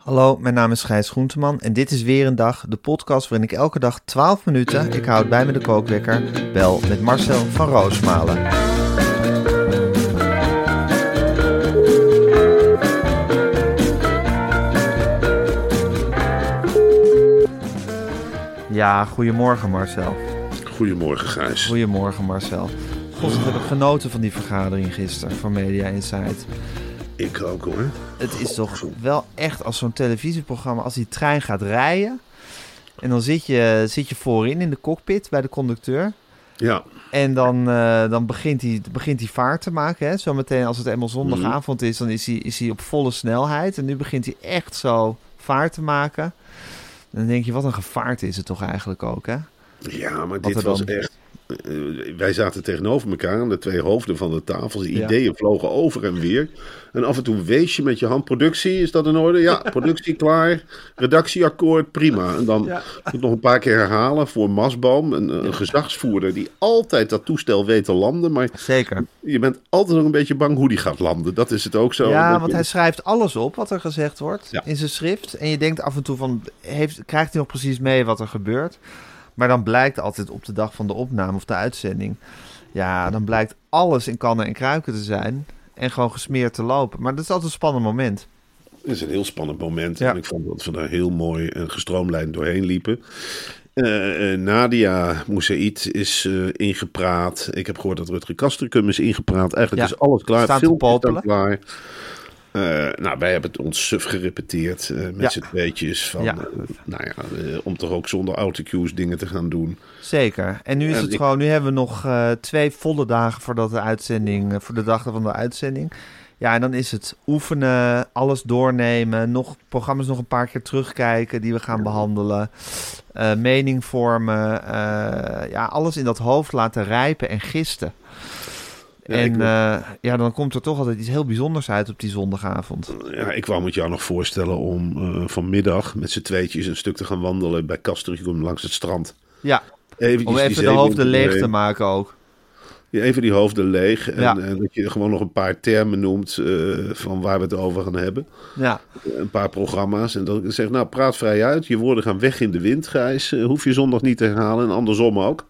Hallo, mijn naam is Gijs Groenteman en dit is weer een dag, de podcast waarin ik elke dag 12 minuten, ik houd bij me de kookwekker, bel met Marcel van Roosmalen. Ja, goedemorgen Marcel. Goedemorgen, Gijs. Goedemorgen Marcel. God, heb ik genoten van die vergadering gisteren van Media Insight. Ik ook hoor. Het is toch wel echt als zo'n televisieprogramma, als die trein gaat rijden. En dan zit je, zit je voorin in de cockpit bij de conducteur. Ja, En dan, eh, dan begint, hij, begint hij vaart te maken. Hè? Zometeen als het eenmaal zondagavond is, dan is hij, is hij op volle snelheid. En nu begint hij echt zo vaart te maken. En dan denk je, wat een gevaarte is het toch eigenlijk ook, hè? ja maar Wat dit was echt... eh, wij zaten tegenover elkaar aan de twee hoofden van de tafel. De Ja. ideeën vlogen over en weer. En af en toe wees je met je hand. Productie, is dat in orde? Ja, productie klaar. Redactieakkoord, prima. En dan Ja. moet ik nog een paar keer herhalen voor Masboom. Een, een gezagsvoerder die altijd dat toestel weet te landen. Maar Zeker. je bent altijd nog een beetje bang hoe die gaat landen. Dat is het ook zo. Ja, want je- hij schrijft alles op wat er gezegd wordt Ja. in zijn schrift. En je denkt af en toe van, heeft, krijgt hij nog precies mee wat er gebeurt? Maar dan blijkt altijd op de dag van de opname of de uitzending... Ja, dan blijkt alles in kannen en kruiken te zijn... en gewoon gesmeerd te lopen. Maar dat is altijd een spannend moment. Het is een heel spannend moment. Ja. En ik vond dat we daar heel mooi en gestroomlijnd doorheen liepen. Eh, Nadia Moussaïd is eh, ingepraat. Ik heb gehoord dat Rutger Kastrikum is ingepraat. Eigenlijk Ja, is alles klaar. staat is popelen. klaar. Eh, nou, wij hebben het ons suf gerepeteerd eh, met Ja. z'n tweetjes. Van, Ja. eh, nou ja, om toch ook zonder autocues dingen te gaan doen. Zeker. En nu is En het ik- gewoon, nu hebben we nog twee volle dagen voordat de uitzending, voor de dag van de uitzending. Ja, en dan is het oefenen, alles doornemen, nog programma's nog een paar keer terugkijken die we gaan behandelen, eh, mening vormen, ja, alles in dat hoofd laten rijpen en gisten. Ja, en eh, ja, dan komt er toch altijd iets heel bijzonders uit op die zondagavond. Ja, ik wou met jou nog voorstellen om eh, vanmiddag met z'n tweetjes een stuk te gaan wandelen bij Castricum langs het strand. Ja, Eventjes om even de hoofden leeg te maken ook. Even die hoofden leeg. En, Ja. en dat je gewoon nog een paar termen noemt eh, van waar we het over gaan hebben. Ja, Een paar programma's. En dat ik zeg, nou praat vrij uit. Je woorden gaan weg in de wind, Gijs. Eh, hoef je zondag niet te herhalen. En andersom ook.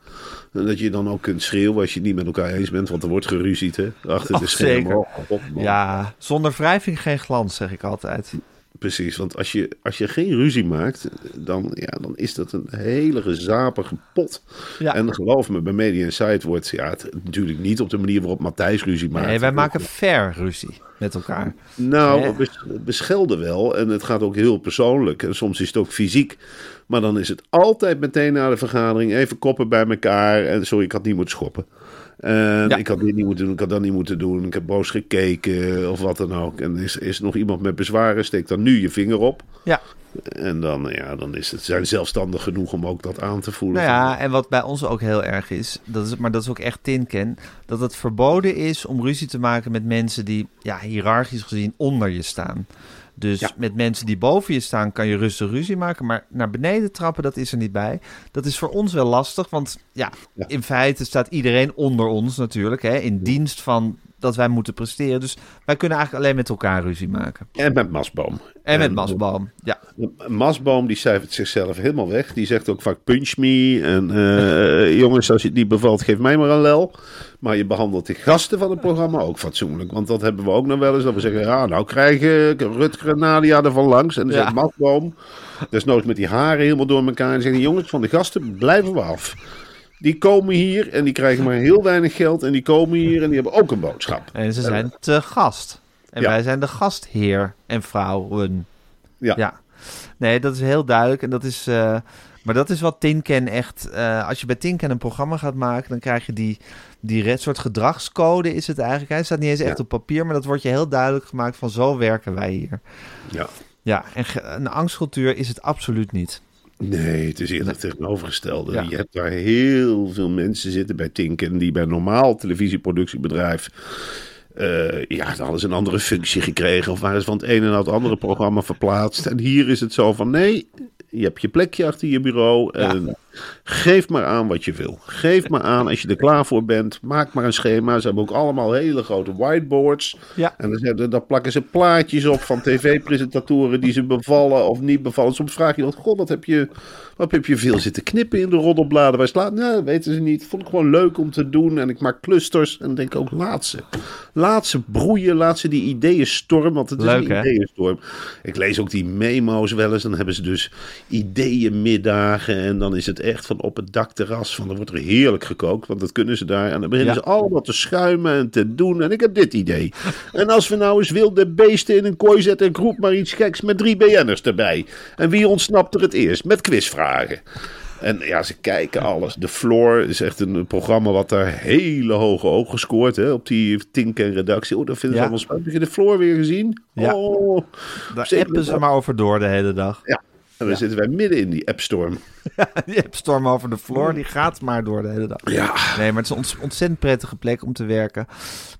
En dat je dan ook kunt schreeuwen als je het niet met elkaar eens bent. Want er wordt geruzied, hè. Achter Oh, de schermen. zeker. Oh, ja, zonder wrijving geen glans, zeg ik altijd. Precies, want als je, als je geen ruzie maakt, dan, ja, dan is dat een hele gezapige pot. Ja. En geloof me, bij Media Insight wordt ja, het, natuurlijk niet op de manier waarop Matthijs ruzie maakt. Nee, wij maken fair ruzie met elkaar. Nou, bes- beschelden wel. En het gaat ook heel persoonlijk. En soms is het ook fysiek. Maar dan is het altijd meteen na de vergadering even koppen bij elkaar. En sorry, ik had niet moeten schoppen. En Ja. ik had dit niet moeten doen, ik had dat niet moeten doen. Ik heb boos gekeken of wat dan ook. En is, is nog iemand met bezwaren, steek dan nu je vinger op. Ja, En dan, ja, dan is het, zijn zelfstandig genoeg om ook dat aan te voelen. nou ja, en wat bij ons ook heel erg is, dat is maar dat is ook echt tinken, dat het verboden is om ruzie te maken met mensen die, ja, hiërarchisch gezien onder je staan. Dus Ja. met mensen die boven je staan kan je rustig ruzie maken, maar naar beneden trappen, dat is er niet bij. Dat is voor ons wel lastig, want ja, Ja. in feite staat iedereen onder ons natuurlijk, hè, in dienst van dat wij moeten presteren. Dus wij kunnen eigenlijk alleen met elkaar ruzie maken. En met Masboom. En met Masboom, ja. Masboom die cijfert zichzelf helemaal weg. Die zegt ook vaak punch me. En eh, jongens, als je het niet bevalt, geef mij maar een lel. Maar je behandelt de gasten van het programma ook fatsoenlijk. Want dat hebben we ook nog wel eens. Dat we zeggen, ja, nou krijgen Rutger Nadia ervan langs. En dan Ja. zegt Masboom, desnoods met die haren helemaal door elkaar. En zeggen, jongens, van de gasten blijven we af. Die komen hier en die krijgen maar heel weinig geld. En die komen hier en die hebben ook een boodschap. En ze zijn te gast. En Ja. wij zijn de gastheer en vrouwen. Ja. Ja. Nee, dat is heel duidelijk. En dat is, eh, maar dat is wat Tinken echt... eh, als je bij Tinken een programma gaat maken... dan krijg je die, die red soort gedragscode is het eigenlijk. Hij staat niet eens echt Ja. op papier... maar dat wordt je heel duidelijk gemaakt van zo werken wij hier. Ja. Ja, en een angstcultuur is het absoluut niet. Nee, het is eerder tegenovergestelde. Ja. Je hebt daar heel veel mensen zitten bij Tinken die bij een normaal televisieproductiebedrijf. Eh, ja, dan hadden ze een andere functie gekregen of waren ze van het ene naar het andere programma verplaatst. En hier is het zo van nee, je hebt je plekje achter je bureau en geef maar aan wat je wil. Geef maar aan als je er klaar voor bent. Maak maar een schema. Ze hebben ook allemaal hele grote whiteboards. Ja. En dan daar plakken ze plaatjes op van tv-presentatoren die ze bevallen of niet bevallen. Soms vraag je dan, god, wat heb je, wat heb je veel zitten knippen in de roddelbladen? Wij slaan, nou, dat weten ze niet. Vond ik gewoon leuk om te doen. En ik maak clusters. En dan denk ik ook, laat ze. Laat ze broeien. Laat ze die ideeën stormen. Want het is een hè? ideeënstorm. Ik lees ook die memo's wel eens. Dan hebben ze dus ideeënmiddagen. En dan is het echt van op het dakterras. Van, dan wordt er heerlijk gekookt. Want dat kunnen ze daar. En dan beginnen Ja. ze allemaal te schuimen en te doen. En ik heb dit idee. En als we nou eens wilde beesten in een kooi zetten. En ik roep maar iets geks met drie BN'ers erbij. En wie ontsnapt er het eerst? Met quizvragen. En ja, ze kijken alles. De Floor is echt een programma wat daar hele hoge ogen scoort. Hè, op die Tinken redactie. Oh, dat vinden ze Ja. allemaal spannend. Heb je de Floor weer gezien? Ja. Oh, Daar appen ze wel. maar over door de hele dag. Ja. En dan zitten wij midden in die appstorm. Die appstorm over de floor, die gaat maar door de hele dag. Ja. Nee, maar het is een ont- ontzettend prettige plek om te werken.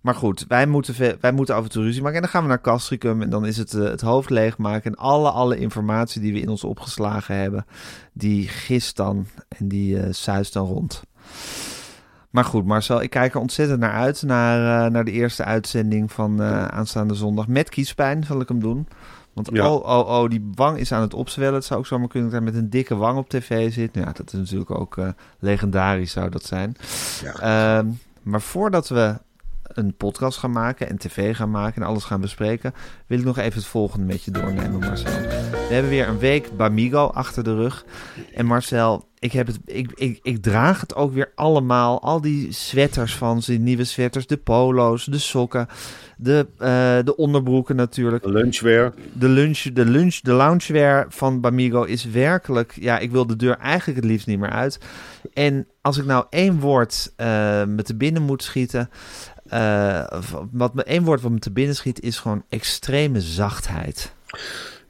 Maar goed, wij moeten, wij moeten af en toe ruzie maken. En dan gaan we naar Castricum en dan is het eh, het hoofd leegmaken. En alle, alle informatie die we in ons opgeslagen hebben, die gist dan en die eh zuist dan rond. Maar goed, Marcel, ik kijk er ontzettend naar uit. Naar, eh, naar de eerste uitzending van aanstaande zondag. Met kiespijn zal ik hem doen. Want Ja. oh, oh, oh, die wang is aan het opzwellen. Het zou ook zomaar kunnen dat hij met een dikke wang op tv zit. Nou Ja, dat is natuurlijk ook eh, legendarisch zou dat zijn. Ehm, maar voordat we een podcast gaan maken en tv gaan maken en alles gaan bespreken, wil ik nog even het volgende met je doornemen, Marcel. We hebben weer een week Bamigo achter de rug. En Marcel, ik, heb het, ik, ik, ik draag het ook weer allemaal. Al die sweaters van ze, nieuwe sweaters, de polo's, de sokken, de, eh, de onderbroeken natuurlijk Lunchwear. de lunch, de lunch, de loungewear van Bamigo is werkelijk. Ja, ik wil de deur eigenlijk het liefst niet meer uit. En als ik nou één woord eh me te binnen moet schieten. eh, wat me één woord wat me te binnen schiet, is gewoon extreme zachtheid.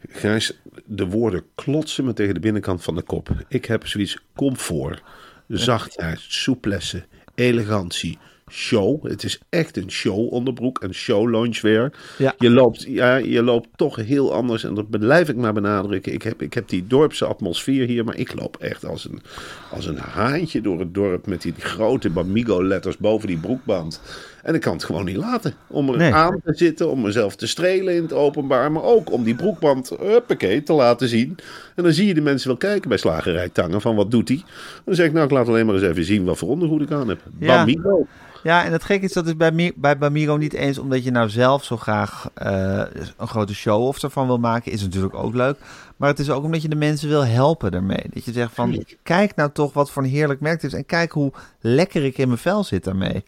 Gijs, de woorden klotsen me tegen de binnenkant van de kop. Ik heb zoiets comfort, zachtheid, souplesse, elegantie, show. Het is echt een show onderbroek, een show loungewear. Ja. Je, loopt, ja, je loopt toch heel anders en dat blijf ik maar benadrukken. Ik heb, ik heb die dorpse atmosfeer hier, maar ik loop echt als een, als een haantje door het dorp met die grote Bamigo-letters boven die broekband. En ik kan het gewoon niet laten om er Nee. aan te zitten, om mezelf te strelen in het openbaar, maar ook om die broekband huppakee, te laten zien. En dan zie je de mensen wel kijken bij slagerij Tangen van wat doet hij. Dan zeg ik nou, ik laat alleen maar eens even zien wat voor ondergoed ik aan heb. Ja. Bamigo. Ja, en het gekke is dat is bij, bij Bamigo niet eens omdat je nou zelf zo graag eh, een grote show of ervan wil maken, is natuurlijk ook leuk. Maar het is ook omdat je de mensen wil helpen daarmee. Dat je zegt van, kijk nou toch wat voor een heerlijk merk het is en kijk hoe lekker ik in mijn vel zit daarmee.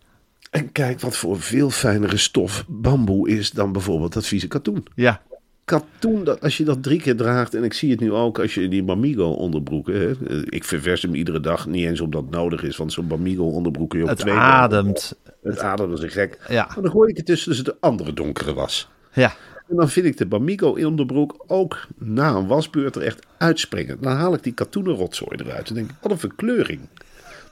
En kijk wat voor veel fijnere stof bamboe is dan bijvoorbeeld dat vieze katoen. Ja, Katoen, dat, als je dat drie keer draagt, en ik zie het nu ook als je die Bamigo onderbroeken. Hè, ik ververs hem iedere dag, niet eens omdat het nodig is, want zo'n Bamigo onderbroek kun je ook het twee ademt. Het ademt als een gek. Ja. Maar dan gooi ik het tussen, tussen de andere donkere was. Ja, En dan vind ik de Bamigo onderbroek ook na een wasbeurt er echt uitspringen. Dan haal ik die katoenen rotzooi eruit en denk ik, wat een verkleuring.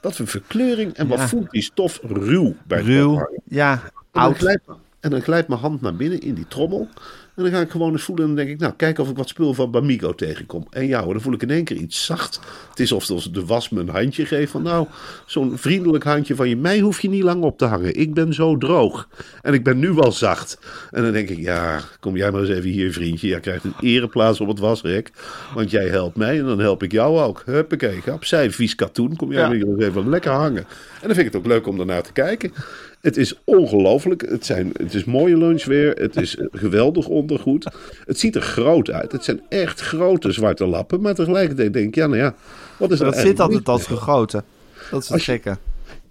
Wat een verkleuring en wat Ja. voelt die stof ruw bij het ruw. Ja, En dan, glijdt, en dan glijdt mijn hand naar binnen in die trommel. En dan ga ik gewoon eens voelen en dan denk ik, nou, kijk of ik wat spul van Bamigo tegenkom. En ja hoor, dan voel ik in één keer iets zacht. Het is alsof de was me een handje geeft van, nou, zo'n vriendelijk handje van je. Mij hoef je niet lang op te hangen. Ik ben zo droog. En ik ben nu wel zacht. En dan denk ik, ja, kom jij maar eens even hier, vriendje. Jij krijgt een ereplaats op het wasrek. Want jij helpt mij en dan help ik jou ook. Huppakee, opzij, vies katoen. Kom jij Ja. maar eens even lekker hangen. En dan vind ik het ook leuk om daarnaar te kijken. Het is ongelooflijk. Het, zijn, het is mooie lunchweer. Het is geweldig ondergoed. Het ziet er groot uit. Het zijn echt grote zwarte lappen. Maar tegelijkertijd denk ik, ja, nou ja. Wat is er Dat zit altijd als gegoten. Dat is het gekke.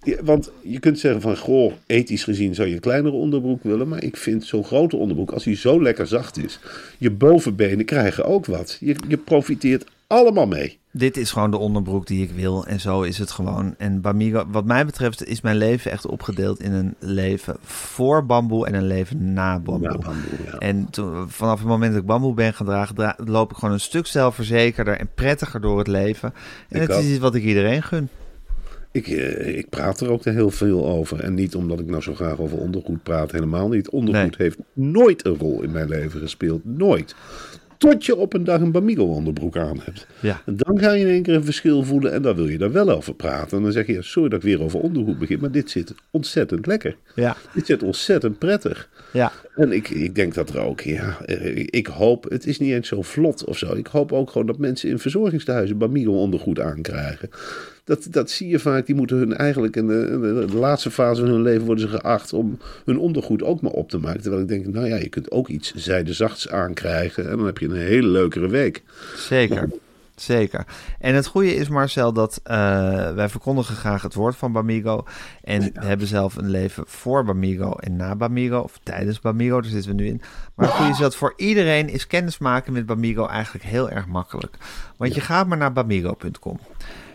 Ja, want je kunt zeggen van, goh, ethisch gezien zou je een kleinere onderbroek willen. Maar ik vind zo'n grote onderbroek, als hij zo lekker zacht is, je bovenbenen krijgen ook wat. Je, je profiteert allemaal mee. Dit is gewoon de onderbroek die ik wil en zo is het gewoon. En Bamigo, wat mij betreft is mijn leven echt opgedeeld in een leven voor bamboe en een leven na bamboe. Na bamboe, ja. En toen, vanaf het moment dat ik bamboe ben gedragen, dra- loop ik gewoon een stuk zelfverzekerder en prettiger door het leven. En Ik het is iets wat ik iedereen gun. Ik, eh, ik praat er ook heel veel over. En niet omdat ik nou zo graag over ondergoed praat, helemaal niet. Ondergoed Nee. heeft nooit een rol in mijn leven gespeeld. Nooit. Tot je op een dag een Bamigo onderbroek aan hebt. Ja. En dan ga je in één keer een verschil voelen en dan wil je daar wel over praten. En dan zeg je, ja, sorry dat ik weer over ondergoed begin, maar dit zit ontzettend lekker. Ja, Dit zit ontzettend prettig. ja. En ik, ik denk dat er ook, ja, eh, ik hoop, het is niet eens zo vlot of zo. Ik hoop ook gewoon dat mensen in verzorgingstehuizen Bamigo ondergoed aankrijgen. Dat, dat zie je vaak, die moeten hun eigenlijk in de, in de, de laatste fase van hun leven worden ze geacht om hun ondergoed ook maar op te maken. Terwijl ik denk, nou ja, je kunt ook iets zijdezachts aankrijgen en dan heb je een hele leukere week. Zeker. Zeker. En het goede is, Marcel, dat eh, wij verkondigen graag het woord van Bamigo. En hebben zelf een leven voor Bamigo en na Bamigo, of tijdens Bamigo, daar zitten we nu in. Maar het goede is dat voor iedereen is kennismaken met Bamigo eigenlijk heel erg makkelijk. Want je gaat maar naar bamigo.com.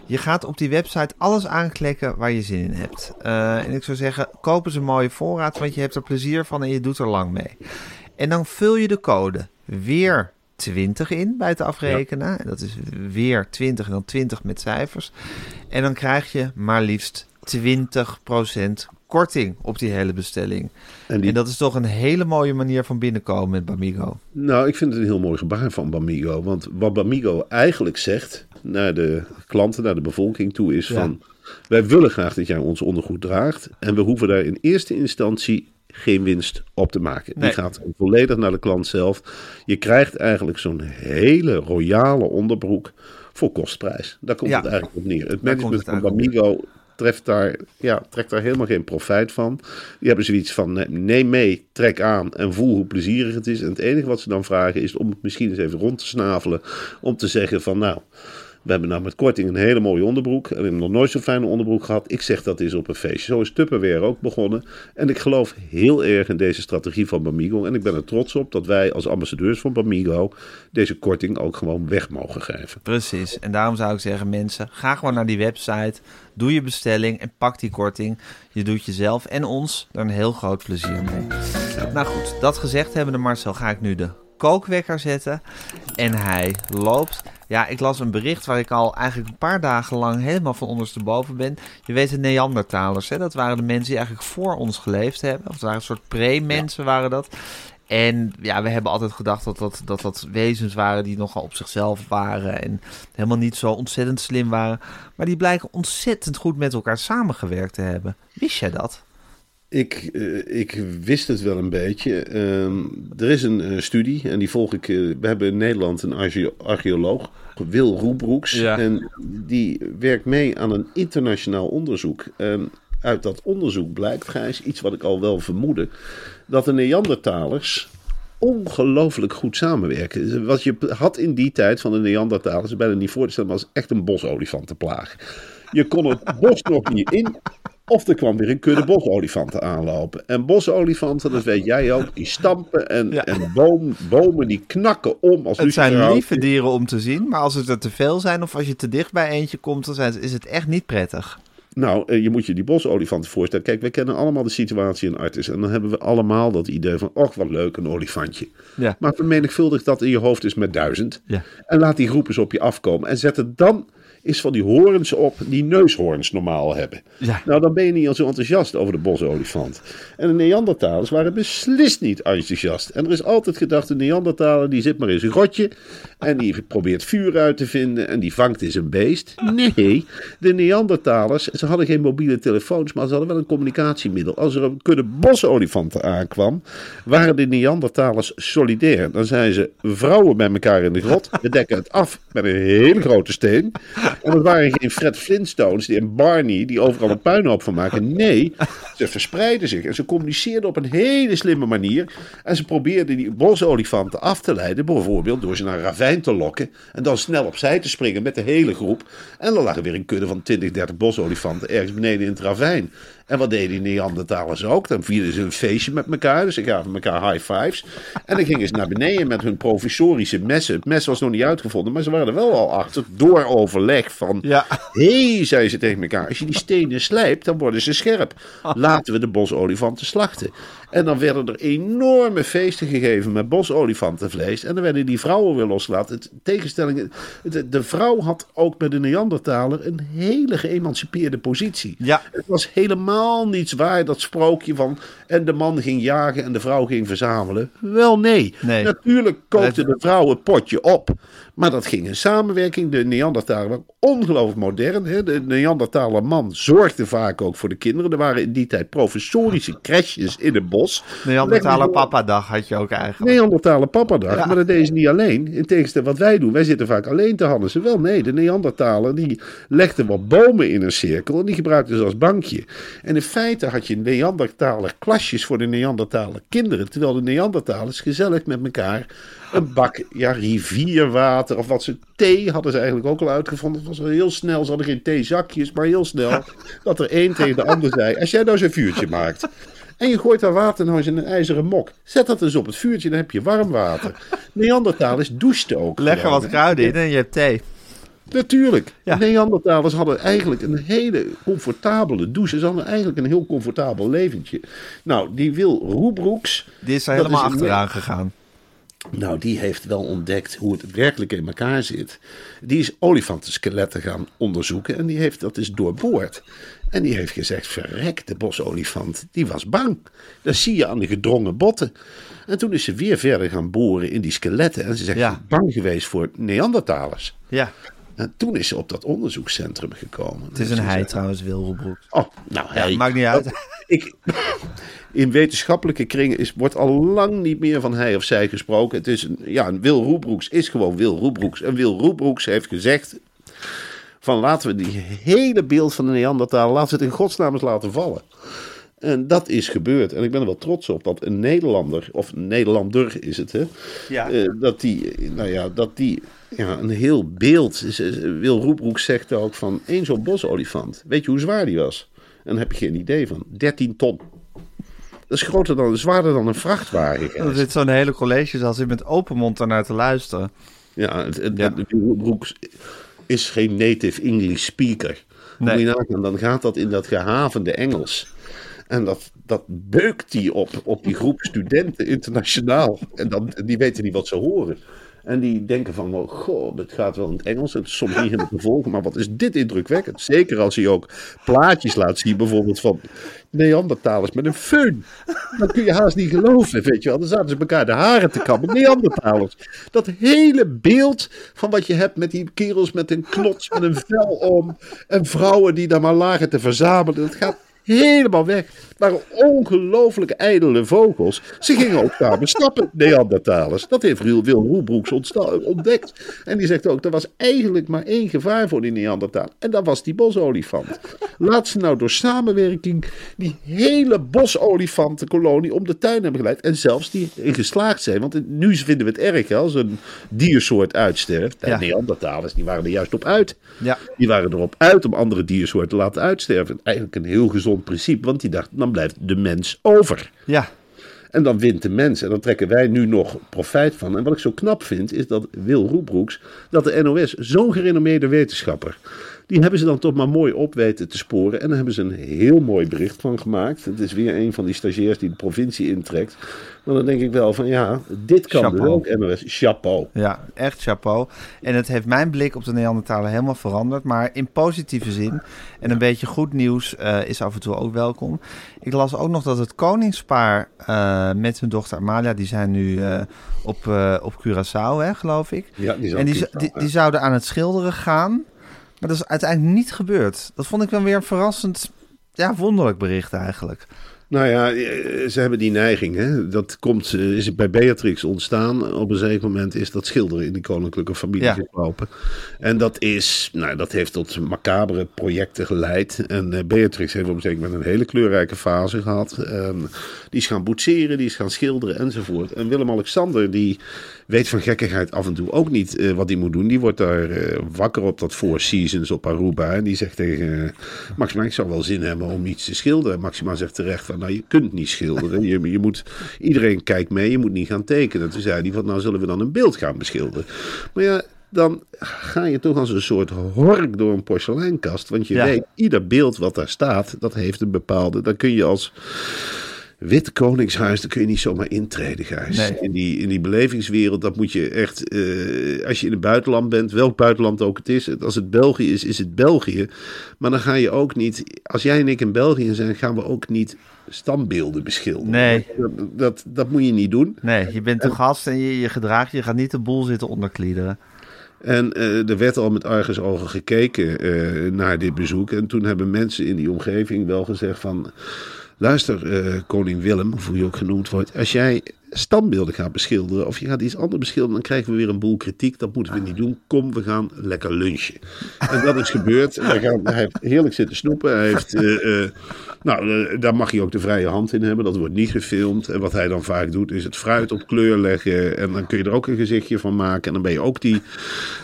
Je gaat op die website alles aanklikken waar je zin in hebt. Eh, en ik zou zeggen, koop eens een mooie voorraad, want je hebt er plezier van en je doet er lang mee. En dan vul je de code weer 20 in bij het afrekenen. En Dat is weer 20 en dan 20 met cijfers. En dan krijg je maar liefst 20% korting op die hele bestelling. En die- En dat is toch een hele mooie manier van binnenkomen met Bamigo. Nou, ik vind het een heel mooi gebaar van Bamigo. Want wat Bamigo eigenlijk zegt naar de klanten, naar de bevolking toe, is Ja. van... Wij willen graag dat jij ons ondergoed draagt. En we hoeven daar in eerste instantie geen winst op te maken. Nee. Die gaat volledig naar de klant zelf. Je krijgt eigenlijk zo'n hele royale onderbroek voor kostprijs. Daar komt Ja. het eigenlijk op neer. Het management het van Bamigo treft daar, ja, trekt daar helemaal geen profijt van. Die hebben zoiets van, nee, neem mee, trek aan en voel hoe plezierig het is. En het enige wat ze dan vragen is om het misschien eens even rond te snavelen. Om te zeggen van, nou, we hebben nou met korting een hele mooie onderbroek. En we hebben nog nooit zo'n fijne onderbroek gehad. Ik zeg dat is op een feestje. Zo is Tupperware ook begonnen. En ik geloof heel erg in deze strategie van Bamigo. En ik ben er trots op dat wij als ambassadeurs van Bamigo deze korting ook gewoon weg mogen geven. Precies. En daarom zou ik zeggen, mensen, ga gewoon naar die website. Doe je bestelling en pak die korting. Je doet jezelf en ons er een heel groot plezier mee. Nou goed, dat gezegd hebbende Marcel, ga ik nu de kookwekker zetten. En hij loopt. Ja, ik las een bericht waar ik al eigenlijk een paar dagen lang helemaal van ondersteboven ben. Je weet de Neandertalers, hè? dat waren de mensen die eigenlijk voor ons geleefd hebben. Of het waren een soort pre-mensen waren dat. En ja, we hebben altijd gedacht dat dat, dat dat wezens waren die nogal op zichzelf waren en helemaal niet zo ontzettend slim waren. Maar die blijken ontzettend goed met elkaar samengewerkt te hebben. Wist jij dat? Ik, eh, ik wist het wel een beetje. Ehm, er is een studie en die volg ik. eh, we hebben in Nederland een archeo- archeoloog, Wil Roebroeks. Ja. En die werkt mee aan een internationaal onderzoek. En uit dat onderzoek blijkt, Gijs, iets wat ik al wel vermoedde, dat de Neandertalers ongelooflijk goed samenwerken. Wat je had in die tijd van de Neandertalers, bijna niet voor te stellen, maar als echt een bosolifantenplaag. Je kon het bos nog niet in, of er kwam weer een kudde bosolifanten aanlopen. En bosolifanten, dat weet jij ook, die stampen en, Ja. en boom, bomen die knakken om als Het zijn lieve dieren om te zien, maar als het er te veel zijn of als je te dicht bij eentje komt, dan is het echt niet prettig. Nou, eh, je moet je die bosolifanten voorstellen. Kijk, we kennen allemaal de situatie in Artis. En dan hebben we allemaal dat idee van, och, wat leuk, een olifantje. Ja. Maar vermenigvuldig dat in je hoofd is met duizend. Ja. En laat die groep eens op je afkomen. En zet het dan eens van die horens op die neushoorns normaal hebben. Ja. Nou, dan ben je niet al zo enthousiast over de bosolifant. En de Neandertalers waren beslist niet enthousiast. En er is altijd gedacht, de Neandertaler die zit maar in zijn grotje. En die probeert vuur uit te vinden. En die vangt eens een beest. Nee, de Neandertalers, ze hadden geen mobiele telefoons, maar ze hadden wel een communicatiemiddel. Als er een kudde bosolifanten aankwam, waren de Neandertalers solidair. Dan zijn ze vrouwen bij elkaar in de grot. We dekken het af met een hele grote steen. En het waren geen Fred Flintstones die en Barney die overal een puinhoop van maken. Nee, ze verspreidden zich en ze communiceerden op een hele slimme manier. En ze probeerden die bosolifanten af te leiden, bijvoorbeeld door ze naar een te lokken en dan snel opzij te springen met de hele groep. En dan lag er weer een kudde van 20, 30 bosolifanten ergens beneden in het ravijn. En wat deden die Neandertalers ook? Dan vierden ze een feestje met elkaar. Dus ze gaven elkaar high fives. En dan gingen ze naar beneden met hun provisorische messen. Het mes was nog niet uitgevonden, maar ze waren er wel al achter. Door overleg van... Ja. Hé, hey, zei ze tegen elkaar. Als je die stenen slijpt, dan worden ze scherp. Laten we de bosolifanten slachten. En dan werden er enorme feesten gegeven met bosolifantenvlees. En dan werden die vrouwen weer losgelaten. Het, tegenstelling, de, de vrouw had ook bij de Neandertaler een hele geëmancipeerde positie. Ja. Het was helemaal niets waar, dat sprookje van... en de man ging jagen en de vrouw ging verzamelen. Wel nee. Nee. Natuurlijk kookte de vrouw het potje op. Maar dat ging in samenwerking. De Neandertaler waren ongelooflijk modern. Hè? De Neandertaler man zorgde vaak ook voor de kinderen. Er waren in die tijd professorische crèches in het bos. Neandertaler papa-dag had je ook eigenlijk. Neandertalen papadag. Ja. Maar dat deden ze niet alleen. In tegenstelling wat wij doen. Wij zitten vaak alleen te hannissen. Wel nee, de Neandertaler die legde wat bomen in een cirkel. En die gebruikten ze als bankje. En in feite had je Neandertaler klasjes voor de Neandertaler kinderen. Terwijl de Neandertalers gezellig met elkaar een bak ja, rivierwater of wat ze thee hadden ze eigenlijk ook al uitgevonden. Het was heel snel. Ze hadden geen theezakjes, maar heel snel. Dat er één tegen de ander zei. Als jij nou zo'n vuurtje maakt. En je gooit daar water nou eens in een ijzeren mok. Zet dat eens op het vuurtje, dan heb je warm water. Neandertalers douchten ook. Leg er wat kruiden in en je hebt thee. Natuurlijk. Ja. Neandertalers hadden eigenlijk een hele comfortabele douche. Ze hadden eigenlijk een heel comfortabel leventje. Nou, die Wil Roebroeks, Die is er helemaal is achteraan gegaan. Nou, die heeft wel ontdekt hoe het werkelijk in elkaar zit. Die is olifantenskeletten gaan onderzoeken en die heeft dat eens doorboord. En die heeft gezegd, verrek, de bosolifant, die was bang. Dat zie je aan de gedrongen botten. En toen is ze weer verder gaan boren in die skeletten. En ze zegt, Ja. "Ik ben bang geweest voor Neandertalers. Ja, En toen is ze op dat onderzoekscentrum gekomen. het is een hij trouwens, Wilhelbroek. Oh, nou, hij. maakt niet uit. Ik, in wetenschappelijke kringen is, wordt al lang niet meer van hij of zij gesproken. Het is een, ja, een Wil Roebroeks is gewoon Wil Roebroeks. En Wil Roebroeks heeft gezegd van laten we die hele beeld van de Neandertaler, laten we het in godsnaam eens laten vallen. En dat is gebeurd. En ik ben er wel trots op dat een Nederlander, of een Nederlander is het, hè? Ja. Eh, dat die, eh, nou ja, dat die ja, een heel beeld. is- Wil Roebroek zegt ook van één zo'n bosolifant. Weet je hoe zwaar die was? En daar heb je geen idee van. 13 ton. Dat is groter dan, zwaarder dan een vrachtwagen. Er zit zo'n hele college als je met open mond ernaar te luisteren. Ja, het, Ja. Roebroek is geen native English speaker. Nee. Moet je nagaan, dan gaat dat in dat gehavende Engels. En dat, dat beukt hij op, op die groep studenten internationaal. En dan, die weten niet wat ze horen. En die denken van, oh, goh, dit gaat wel in het Engels. Het is soms niet helemaal te volgen, maar wat is dit indrukwekkend. Zeker als hij ook plaatjes laat zien, bijvoorbeeld van Neandertalers met een föhn. Dan kun je haast niet geloven, weet je wel. Dan zaten ze elkaar de haren te kammen. Neandertalers. Dat hele beeld van wat je hebt met die kerels met een knots, met een vel om. En vrouwen die daar maar lagen te verzamelen. Dat gaat helemaal weg. Het waren ongelooflijk ijdele vogels. Ze gingen ook daar bestappen, Neandertalers. Dat heeft Wil Roebroeks ontdekt. En die zegt ook, er was eigenlijk maar één gevaar voor die Neandertaler. En dat was die bosolifant. Laat ze nou door samenwerking die hele bosolifantenkolonie om de tuin hebben geleid. En zelfs die in geslaagd zijn. Want nu vinden we het erg hè, als een diersoort uitsterft. De Ja. Neandertalers die waren er juist op uit. Ja. Die waren erop uit om andere diersoorten te laten uitsterven. Eigenlijk een heel gezond principe, want die dachten, dan blijft de mens over. Ja, En dan wint de mens. En dan trekken wij nu nog profijt van. En wat ik zo knap vind, is dat Wil Roebroeks, dat de NOS, zo'n gerenommeerde wetenschapper, die hebben ze dan toch maar mooi op weten te sporen. En daar hebben ze een heel mooi bericht van gemaakt. Het is weer een van die stagiairs die de provincie intrekt. Maar dan denk ik wel van ja, dit kan dus Chapeau. ook NOS. Chapeau. ja, echt chapeau. En het heeft mijn blik op de Neandertaler helemaal veranderd. Maar in positieve zin. En een beetje goed nieuws eh, is af en toe ook welkom. Ik las ook nog dat het koningspaar eh, met hun dochter Amalia... die zijn nu eh, op, op Curaçao, hè, geloof ik. Ja, die en die zouden aan het schilderen gaan. Maar dat is uiteindelijk niet gebeurd. Dat vond ik dan weer een verrassend, ja, wonderlijk bericht eigenlijk. Nou ja, eh, ze hebben die neiging. Hè? Dat komt, eh, is het bij Beatrix ontstaan. Op een zeker moment is dat schilderen in die koninklijke familie Ja. gekropen. En dat is, nou, dat heeft tot macabere projecten geleid. En eh, Beatrix heeft op een zeker moment een hele kleurrijke fase gehad. En die is gaan boetseren, die is gaan schilderen enzovoort. En Willem-Alexander, die weet van gekkigheid af en toe ook niet eh, wat hij moet doen. Die wordt daar eh, wakker op dat Four Seasons op Aruba. En die zegt tegen eh, Maxima, ik zou wel zin hebben om iets te schilderen. Maxima zegt terecht van, nou je kunt niet schilderen. Je, je moet, iedereen kijkt mee, je moet niet gaan tekenen. Toen zei hij van, nou zullen we dan een beeld gaan beschilderen. Maar ja, dan ga je toch als een soort hork door een porseleinkast. Want je Ja. weet, ieder beeld wat daar staat, dat heeft een bepaalde... Dan kun je als Wit Koningshuis, daar kun je niet zomaar intreden, Gijs. Nee. In, die, in die belevingswereld, dat moet je echt... eh, als je in het buitenland bent, welk buitenland ook het is... Als het België is, is het België. Maar dan ga je ook niet... Als jij en ik in België zijn, gaan we ook niet standbeelden beschilderen. Nee. Dat, dat, dat moet je niet doen. Nee, je bent een gast en je, je gedraagt je. Je gaat niet de boel zitten onderkliederen. En eh, er werd al met argusogen gekeken eh, naar dit bezoek. En toen hebben mensen in die omgeving wel gezegd van... Luister, eh, koning Willem, of hoe je ook genoemd wordt... Als jij standbeelden gaat beschilderen of je gaat iets anders beschilderen... dan krijgen we weer een boel kritiek. Dat moeten we niet doen. Kom, we gaan lekker lunchen. En dat is gebeurd. Hij, gaat, heeft heerlijk zitten snoepen. Hij heeft... eh, eh, nou, daar mag hij ook de vrije hand in hebben. Dat wordt niet gefilmd. En wat hij dan vaak doet, is het fruit op kleur leggen. En dan kun je er ook een gezichtje van maken. En dan ben je ook die,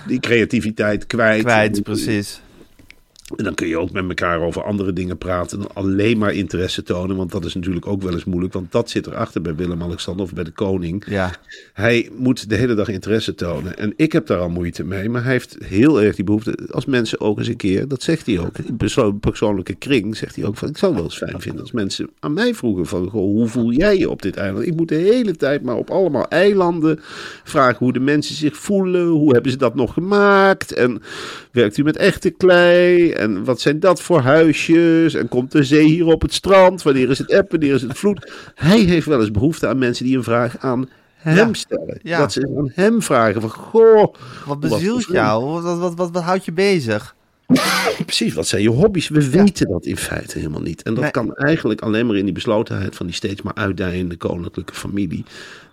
die creativiteit kwijt. Kwijt, precies. En dan kun je ook met elkaar over andere dingen praten. Dan alleen maar interesse tonen. Want dat is natuurlijk ook wel eens moeilijk. Want dat zit erachter bij Willem-Alexander of bij de koning. Ja. Hij moet de hele dag interesse tonen. En ik heb daar al moeite mee. Maar hij heeft heel erg die behoefte. Als mensen ook eens een keer, dat zegt hij ook. In perso- persoonlijke kring zegt hij ook van. Ik zou het wel eens fijn vinden als mensen aan mij vroegen van. Goh, hoe voel jij je op dit eiland? Ik moet de hele tijd maar op allemaal eilanden vragen hoe de mensen zich voelen. Hoe hebben ze dat nog gemaakt? En werkt u met echte klei? En wat zijn dat voor huisjes? En komt de zee hier op het strand? Wanneer is het eb? Wanneer is het vloed? Hij heeft wel eens behoefte aan mensen die een vraag aan hem Ja. stellen. Ja. Dat ze aan hem vragen van, goh, Wat bezielt jou? Wat, wat, wat, houdt je bezig? precies, wat zijn je hobby's? We weten dat in feite helemaal niet. En dat Nee. kan eigenlijk alleen maar in die beslotenheid van die steeds maar uitdijende koninklijke familie.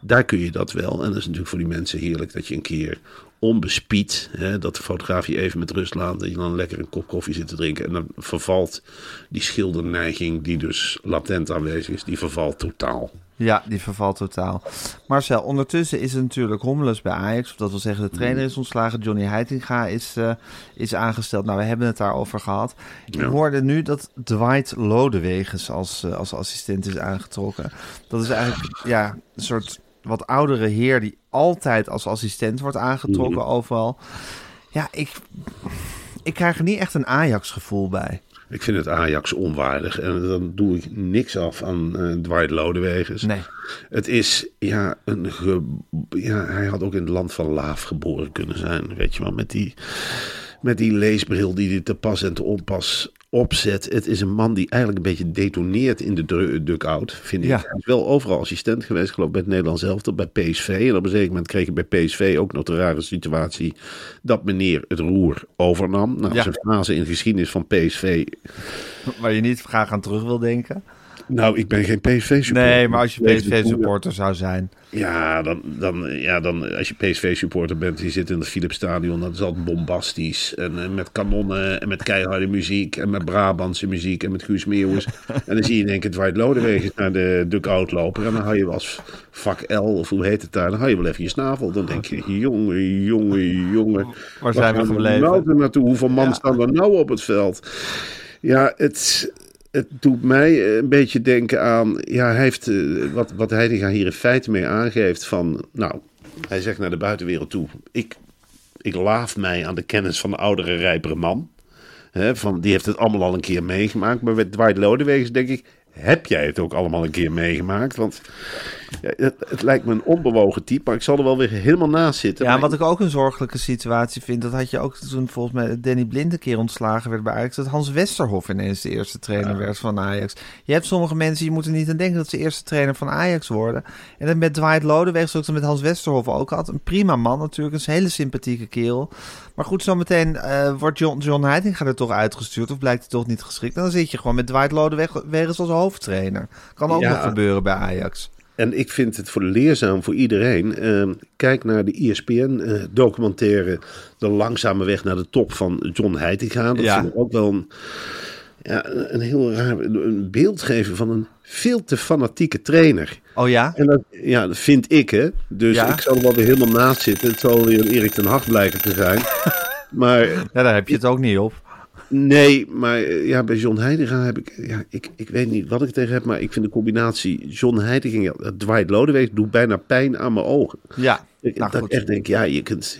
Daar kun je dat wel. En dat is natuurlijk voor die mensen heerlijk dat je een keer onbespied, hè, dat de fotograaf je even met rust laat, dat je dan lekker een kop koffie zit te drinken. En dan vervalt die schilderneiging, die dus latent aanwezig is, die vervalt totaal. Ja, die vervalt totaal. Marcel, ondertussen is het natuurlijk rommelus bij Ajax. Of dat wil zeggen, de trainer is ontslagen. Johnny Heitinga is, eh, is aangesteld. Nou, we hebben het daarover gehad. Ik Ja. hoorde nu dat Dwight Lodewegens als, eh, als assistent is aangetrokken. Dat is eigenlijk ja, een soort wat oudere heer die altijd als assistent wordt aangetrokken overal. Ja, ik, ik krijg er niet echt een Ajax-gevoel bij. Ik vind het Ajax onwaardig. En dan doe ik niks af aan eh Dwight Lodewegens. Nee. Het is, ja, een ge- ja, hij had ook in het land van Laaf geboren kunnen zijn. Weet je wel, met die, met die leesbril die hij te pas en te onpas opzet. Het is een man die eigenlijk een beetje detoneert in de dugout, vind ik. Ja. Hij is wel overal assistent geweest, geloof ik, bij het Nederlands elftal, bij PSV. En op een zeker moment kreeg hij bij PSV ook nog de rare situatie dat meneer het roer overnam. Nou, Ja. zijn fase in de geschiedenis van PSV Waar je niet graag aan terug wil denken. Nou, ik ben geen PSV-supporter. Nee, maar als je PSV-supporter zou zijn. Ja, dan, dan, ja dan, als je PSV-supporter bent, die zit in het Philipsstadion, dat is altijd bombastisch. En, eh, met kanonnen en met keiharde muziek en met Brabantse muziek en met Guus Meeuwis. en dan zie je in één keer Dwight Lodewegens naar de dugout lopen. En dan hou je wel als vak L, of hoe heet het daar, dan hou je wel even je snavel. Dan denk je, jongen, jongen, jongen. Waar zijn we gebleven? nou naartoe? Hoeveel man Ja. staan er nou op het veld? Ja, het, het doet mij een beetje denken aan. Ja, heeft. eh, wat, wat hier in feite mee aangeeft. van. Nou, hij zegt naar de buitenwereld toe. Ik, ik laaf mij aan de kennis van de oudere, rijpere man. Hè, van, die heeft het allemaal al een keer meegemaakt. Maar met Dwight Lodewegens denk ik. Heb jij het ook allemaal een keer meegemaakt? Want Ja, het, het lijkt me een onbewogen type, maar ik zal er wel weer helemaal naast zitten. Ja, Maar wat ik ook een zorgelijke situatie vind, dat had je ook toen volgens mij Danny Blind een keer ontslagen werd bij Ajax, dat Hans Westerhof ineens de eerste trainer werd van Ajax. Je hebt sommige mensen, die moeten niet aan denken dat ze eerste trainer van Ajax worden. En dat met Dwight Lodeweg, zoals met Hans Westerhof ook had, een prima man natuurlijk, een hele sympathieke kerel. Maar goed, zometeen eh wordt John, John Heitinga er toch uitgestuurd, of blijkt hij toch niet geschikt. En dan zit je gewoon met Dwight Lodeweg wegens als hoofdtrainer. Kan ook Ja. nog gebeuren bij Ajax. En ik vind het voor leerzaam voor iedereen. Ehm, kijk naar de ESPN-documentaire De Langzame Weg naar de Top van John Heitinga. Dat Ja. vind ik ook wel een, ja, een heel raar een beeld geven van een veel te fanatieke trainer. Oh ja? En dat, ja, dat vind ik, hè. Dus Ja? ik zal er wel weer helemaal naast zitten. Het zal weer een Erik ten Hag blijken te zijn. maar Ja, daar heb je het ook niet op. Nee, maar eh, ja, bij John Heidegger heb ik, ja, ik, ik weet niet wat ik tegen heb, maar ik vind de combinatie John Heidegger, ja, Dwight Lodewijk doet bijna pijn aan mijn ogen. Ja, Ik, nou dat goed. ik echt denk, ja, je kunt,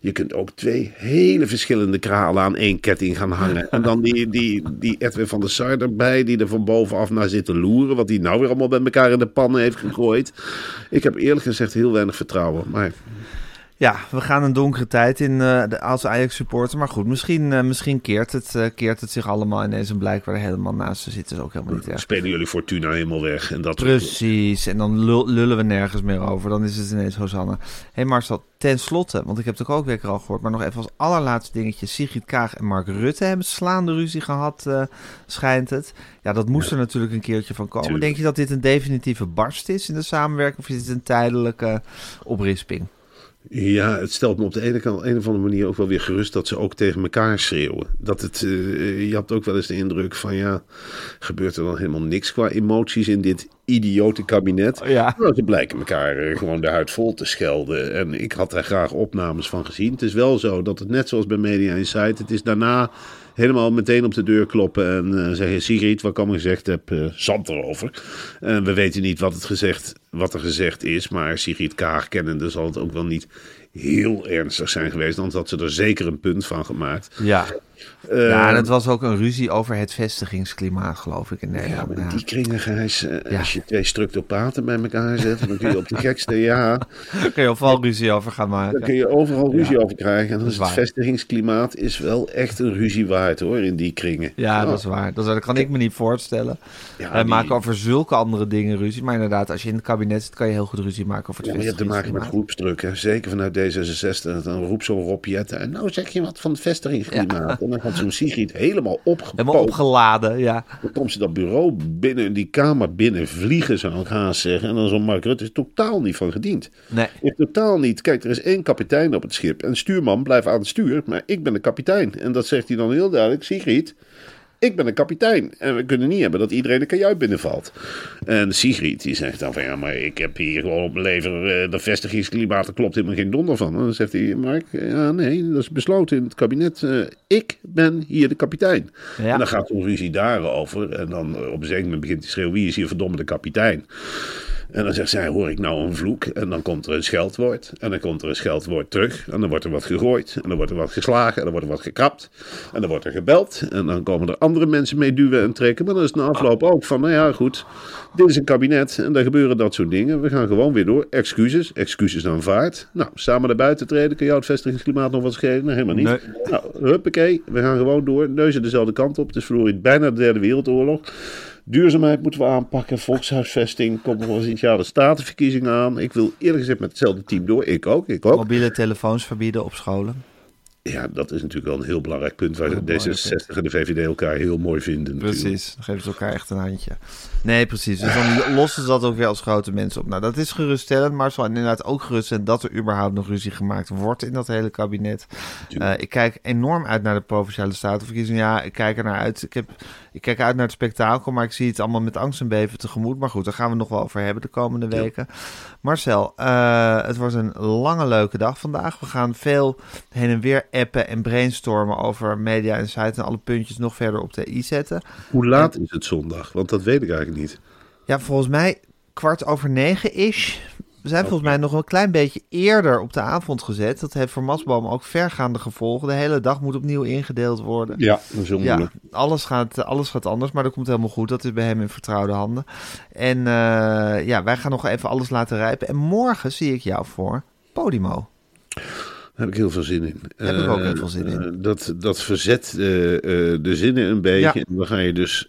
je kunt ook twee hele verschillende kralen aan één ketting gaan hangen. En dan die, die, die Edwin van der Sar erbij, die er van bovenaf naar zit te loeren, wat die nou weer allemaal bij elkaar in de pannen heeft gegooid. Ik heb eerlijk gezegd heel weinig vertrouwen, maar Ja, we gaan een donkere tijd in eh, de, als Ajax-supporter. Maar goed, misschien, eh, misschien keert, het, eh, keert het zich allemaal ineens en blijkbaar helemaal naast te zitten. is ook helemaal niet erg. spelen jullie Fortuna helemaal weg. En dat Precies, en dan lul- lullen we nergens meer over. Dan is het ineens Hosanna. Hé hey Marcel, ten slotte, want ik heb het ook weer al gehoord... maar nog even als allerlaatste dingetje... Sigrid Kaag en Mark Rutte hebben slaande ruzie gehad, eh, schijnt het. Ja, dat moest er natuurlijk een keertje van komen. Tuurlijk. Denk je dat dit een definitieve barst is in de samenwerking... of is dit een tijdelijke oprisping? Ja, het stelt me op de ene kant, een of andere manier ook wel weer gerust dat ze ook tegen elkaar schreeuwen. Dat het, eh, je had ook wel eens de indruk van ja, gebeurt er dan helemaal niks qua emoties in dit idiote kabinet? Ja. Nou, ze blijken elkaar eh, gewoon de huid vol te schelden. En ik had daar graag opnames van gezien. Het is wel zo dat het net zoals bij Media Insight, het is daarna helemaal meteen op de deur kloppen en eh, zeggen: Sigrid, wat ik allemaal gezegd heb, eh zand erover. We weten niet wat, het gezegd, wat er gezegd is, maar Sigrid Kaag kennende zal het ook wel niet heel ernstig zijn geweest. Dan had ze er zeker een punt van gemaakt. Ja. Eh, ja, en het was ook een ruzie over het vestigingsklimaat, geloof ik, in Ja, Nederland. maar Ja. in die kringen, Gijs, eh, Ja. als je twee structopaten bij elkaar zet, dan kun je op de gekste, ja, Daar kun je overal ruzie over gaan maken. Dan kun je overal ruzie Ja. over krijgen. En dan is het waar. vestigingsklimaat is wel echt een ruzie waard hoor, in die kringen. Ja, Oh, dat is waar. Dat, kan ik me niet voorstellen. Ja, Wij die- maken over zulke andere dingen ruzie. Maar inderdaad, als je in het kabinet zit, kan je heel goed ruzie maken over het Ja, maar je hebt te maken met groepsdruk. Hè. Zeker vanuit D66. Dan roept zo'n Rob Jetten. En nou zeg je wat van het vestigingsklimaat. En dan gaat zo'n Sigrid helemaal. Helemaal opgeladen, ja. Dan komt ze dat bureau binnen, die kamer binnen vliegen, zou ik haast zeggen. En dan zo'n Mark Rutte is totaal niet van gediend. Nee. Heeft totaal niet. Kijk, er is één kapitein op het schip. En stuurman blijft aan het stuur. Maar ik ben de kapitein. En dat zegt hij dan heel duidelijk. Sigrid, ik ben een kapitein. En we kunnen niet hebben dat iedereen de kajuit binnenvalt. En Sigrid die zegt dan van ja, maar ik heb hier gewoon op mijn lever eh, de vestigingsklimaat. Er klopt helemaal geen donder van. En dan zegt hij, Mark, ja nee, dat is besloten in het kabinet. Eh, ik ben hier de kapitein. Ja. En dan gaat zo'n ruzie daarover. En dan eh, op een zeker moment begint hij te schreeuwen, wie is hier verdomme de kapitein? En dan zegt zij, hoor ik nou een vloek? En dan komt er een scheldwoord. En dan komt er een scheldwoord terug. En dan wordt er wat gegooid. En dan wordt er wat geslagen. En dan wordt er wat gekrapt. En dan wordt er gebeld. En dan komen er andere mensen mee duwen en trekken. Maar dan is het na afloop ook van, nou ja, goed. Dit is een kabinet en daar gebeuren dat soort dingen. We gaan gewoon weer door. Excuses. Excuses aanvaard. Nou, samen naar buiten treden. Kun je het vestigingsklimaat nog wat schelen? Nee, helemaal niet. Nee. Nou, huppakee. We gaan gewoon door. Neuzen dezelfde kant op. Het is verloren bijna de derde wereldoorlog. Duurzaamheid moeten we aanpakken. Volkshuisvesting komt de statenverkiezingen aan. Ik wil eerlijk gezegd met hetzelfde team door. Ik ook. Ik ook. Mobiele telefoons verbieden op scholen. Ja, dat is natuurlijk wel een heel belangrijk punt waar belangrijk D66 en de VVD elkaar heel mooi vinden. natuurlijk. Precies, dan geven ze elkaar echt een handje. Nee, precies. Dus dan lossen ze dat ook weer als grote mensen op. Nou, dat is geruststellend, maar zo inderdaad ook geruststellend dat er überhaupt nog ruzie gemaakt wordt in dat hele kabinet. Eh, ik kijk enorm uit naar de provinciale statenverkiezingen. Ja, ik kijk er naar uit. Ik, heb, ik kijk uit naar het spektakel, maar ik zie het allemaal met angst en beven tegemoet. Maar goed, daar gaan we nog wel over hebben de komende weken. Marcel, eh, het wordt een lange leuke dag vandaag. We gaan veel heen en weer appen en brainstormen over media en site en alle puntjes nog verder op de i zetten. Hoe laat is het zondag? Want dat weet ik eigenlijk niet. Ja, volgens mij kwart over negen is. We zijn volgens mij nog een klein beetje eerder op de avond gezet. Dat heeft voor Masboom ook vergaande gevolgen. De hele dag moet opnieuw ingedeeld worden. Ja, dat is Ja, moeilijk. alles gaat, alles gaat anders, maar dat komt helemaal goed. Dat is bij hem in vertrouwde handen. En eh, ja, wij gaan nog even alles laten rijpen. En morgen zie ik jou voor Podimo. Daar heb ik heel veel zin in. Heb ik ook Eh, heel veel zin in. eh, dat, dat verzet eh, de zinnen een beetje. Ja. En dan ga je dus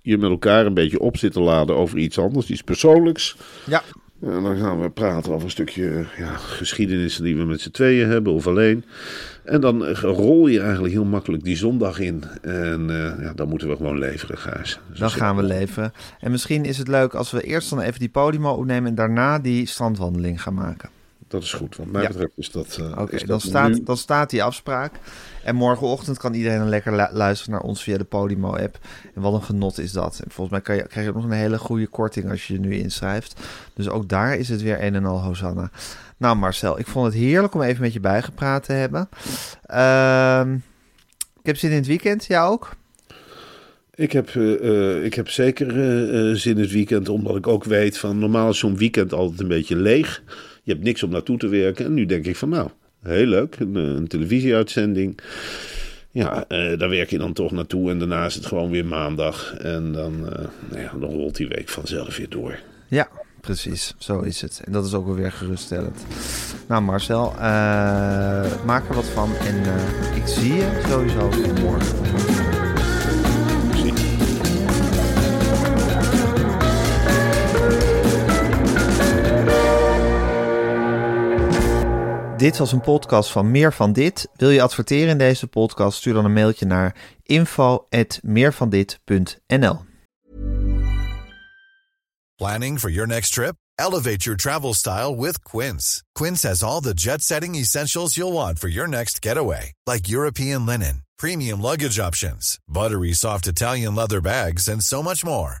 je met elkaar een beetje op zitten laden over iets anders, iets persoonlijks. Ja, En dan gaan we praten over een stukje ja, geschiedenis die we met z'n tweeën hebben of alleen. En dan rol je eigenlijk heel makkelijk die zondag in. En ja, dan moeten we gewoon leveren, Gijs. Dan gaan we leven. En misschien is het leuk als we eerst dan even die Podimo opnemen en daarna die strandwandeling gaan maken. Dat is goed. Wat mij Ja. betreft is dat. eh, Oké, dan, nu- staat, dan staat die afspraak. En morgenochtend kan iedereen dan lekker lu- luisteren naar ons via de Podimo-app. En wat een genot is dat. En volgens mij kan je, krijg je nog een hele goede korting als je je nu inschrijft. Dus ook daar is het weer een en al Hosanna. Nou Marcel, ik vond het heerlijk om even met je bijgepraat te hebben. Ehm, ik heb zin in het weekend, jij ook? Ik heb, eh, eh, ik heb zeker zin in het weekend, omdat ik ook weet van normaal is zo'n weekend altijd een beetje leeg. Je hebt niks om naartoe te werken. En nu denk ik van nou, heel leuk, een, eh, een televisieuitzending. Ja, eh, daar werk je dan toch naartoe en daarna is het gewoon weer maandag. En dan, eh, nou ja, dan rolt die week vanzelf weer door. Ja, precies. Zo is het. En dat is ook wel weer geruststellend. Nou Marcel, maak er wat van. En ik zie je sowieso morgen. Dit was een podcast van Meer van Dit. Wil je adverteren in deze podcast? Stuur dan een mailtje naar info@meervandit.nl. Planning for your next trip? Elevate your travel style with Quince. Quince has all the jet setting essentials you'll want for your next getaway, like European linen, premium luggage options, buttery soft Italian leather bags, and so much more.